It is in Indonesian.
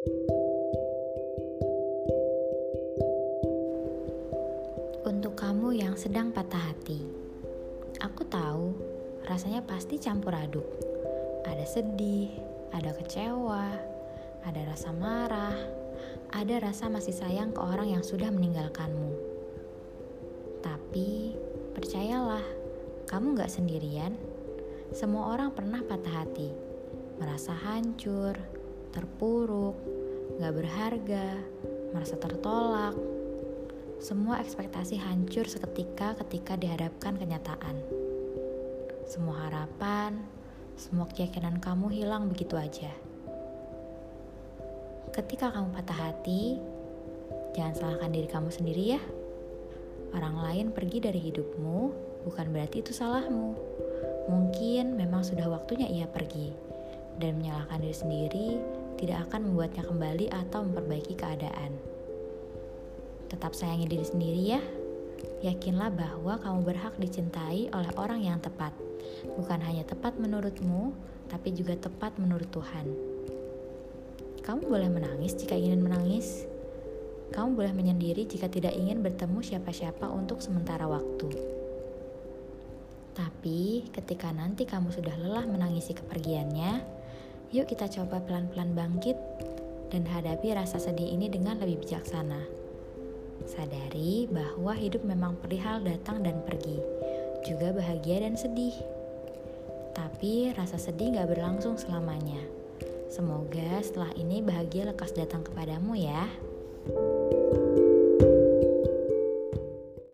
Untuk kamu yang sedang patah hati, aku tahu rasanya pasti campur aduk. Ada sedih, ada kecewa, ada rasa marah, ada rasa masih sayang ke orang yang sudah meninggalkanmu. Tapi percayalah, kamu gak sendirian. Semua orang pernah patah hati, merasa hancur, terpuruk, gak berharga, merasa tertolak. Semua ekspektasi hancur seketika ketika dihadapkan kenyataan. Semua harapan, semua keyakinan kamu hilang begitu aja. Ketika kamu patah hati, jangan salahkan diri kamu sendiri ya. Orang lain pergi dari hidupmu bukan berarti itu salahmu. Mungkin memang sudah waktunya ia pergi, dan menyalahkan diri sendiri tidak akan membuatnya kembali atau memperbaiki keadaan. Tetap sayangi diri sendiri ya. Yakinlah bahwa kamu berhak dicintai oleh orang yang tepat. Bukan hanya tepat menurutmu, tapi juga tepat menurut Tuhan. Kamu boleh menangis jika ingin menangis. Kamu boleh menyendiri jika tidak ingin bertemu siapa-siapa untuk sementara waktu. Tapi ketika nanti kamu sudah lelah menangisi kepergiannya, yuk kita coba pelan-pelan bangkit dan hadapi rasa sedih ini dengan lebih bijaksana. Sadari bahwa hidup memang perihal datang dan pergi, juga bahagia dan sedih. Tapi rasa sedih gak berlangsung selamanya. Semoga setelah ini bahagia lekas datang kepadamu ya. thank you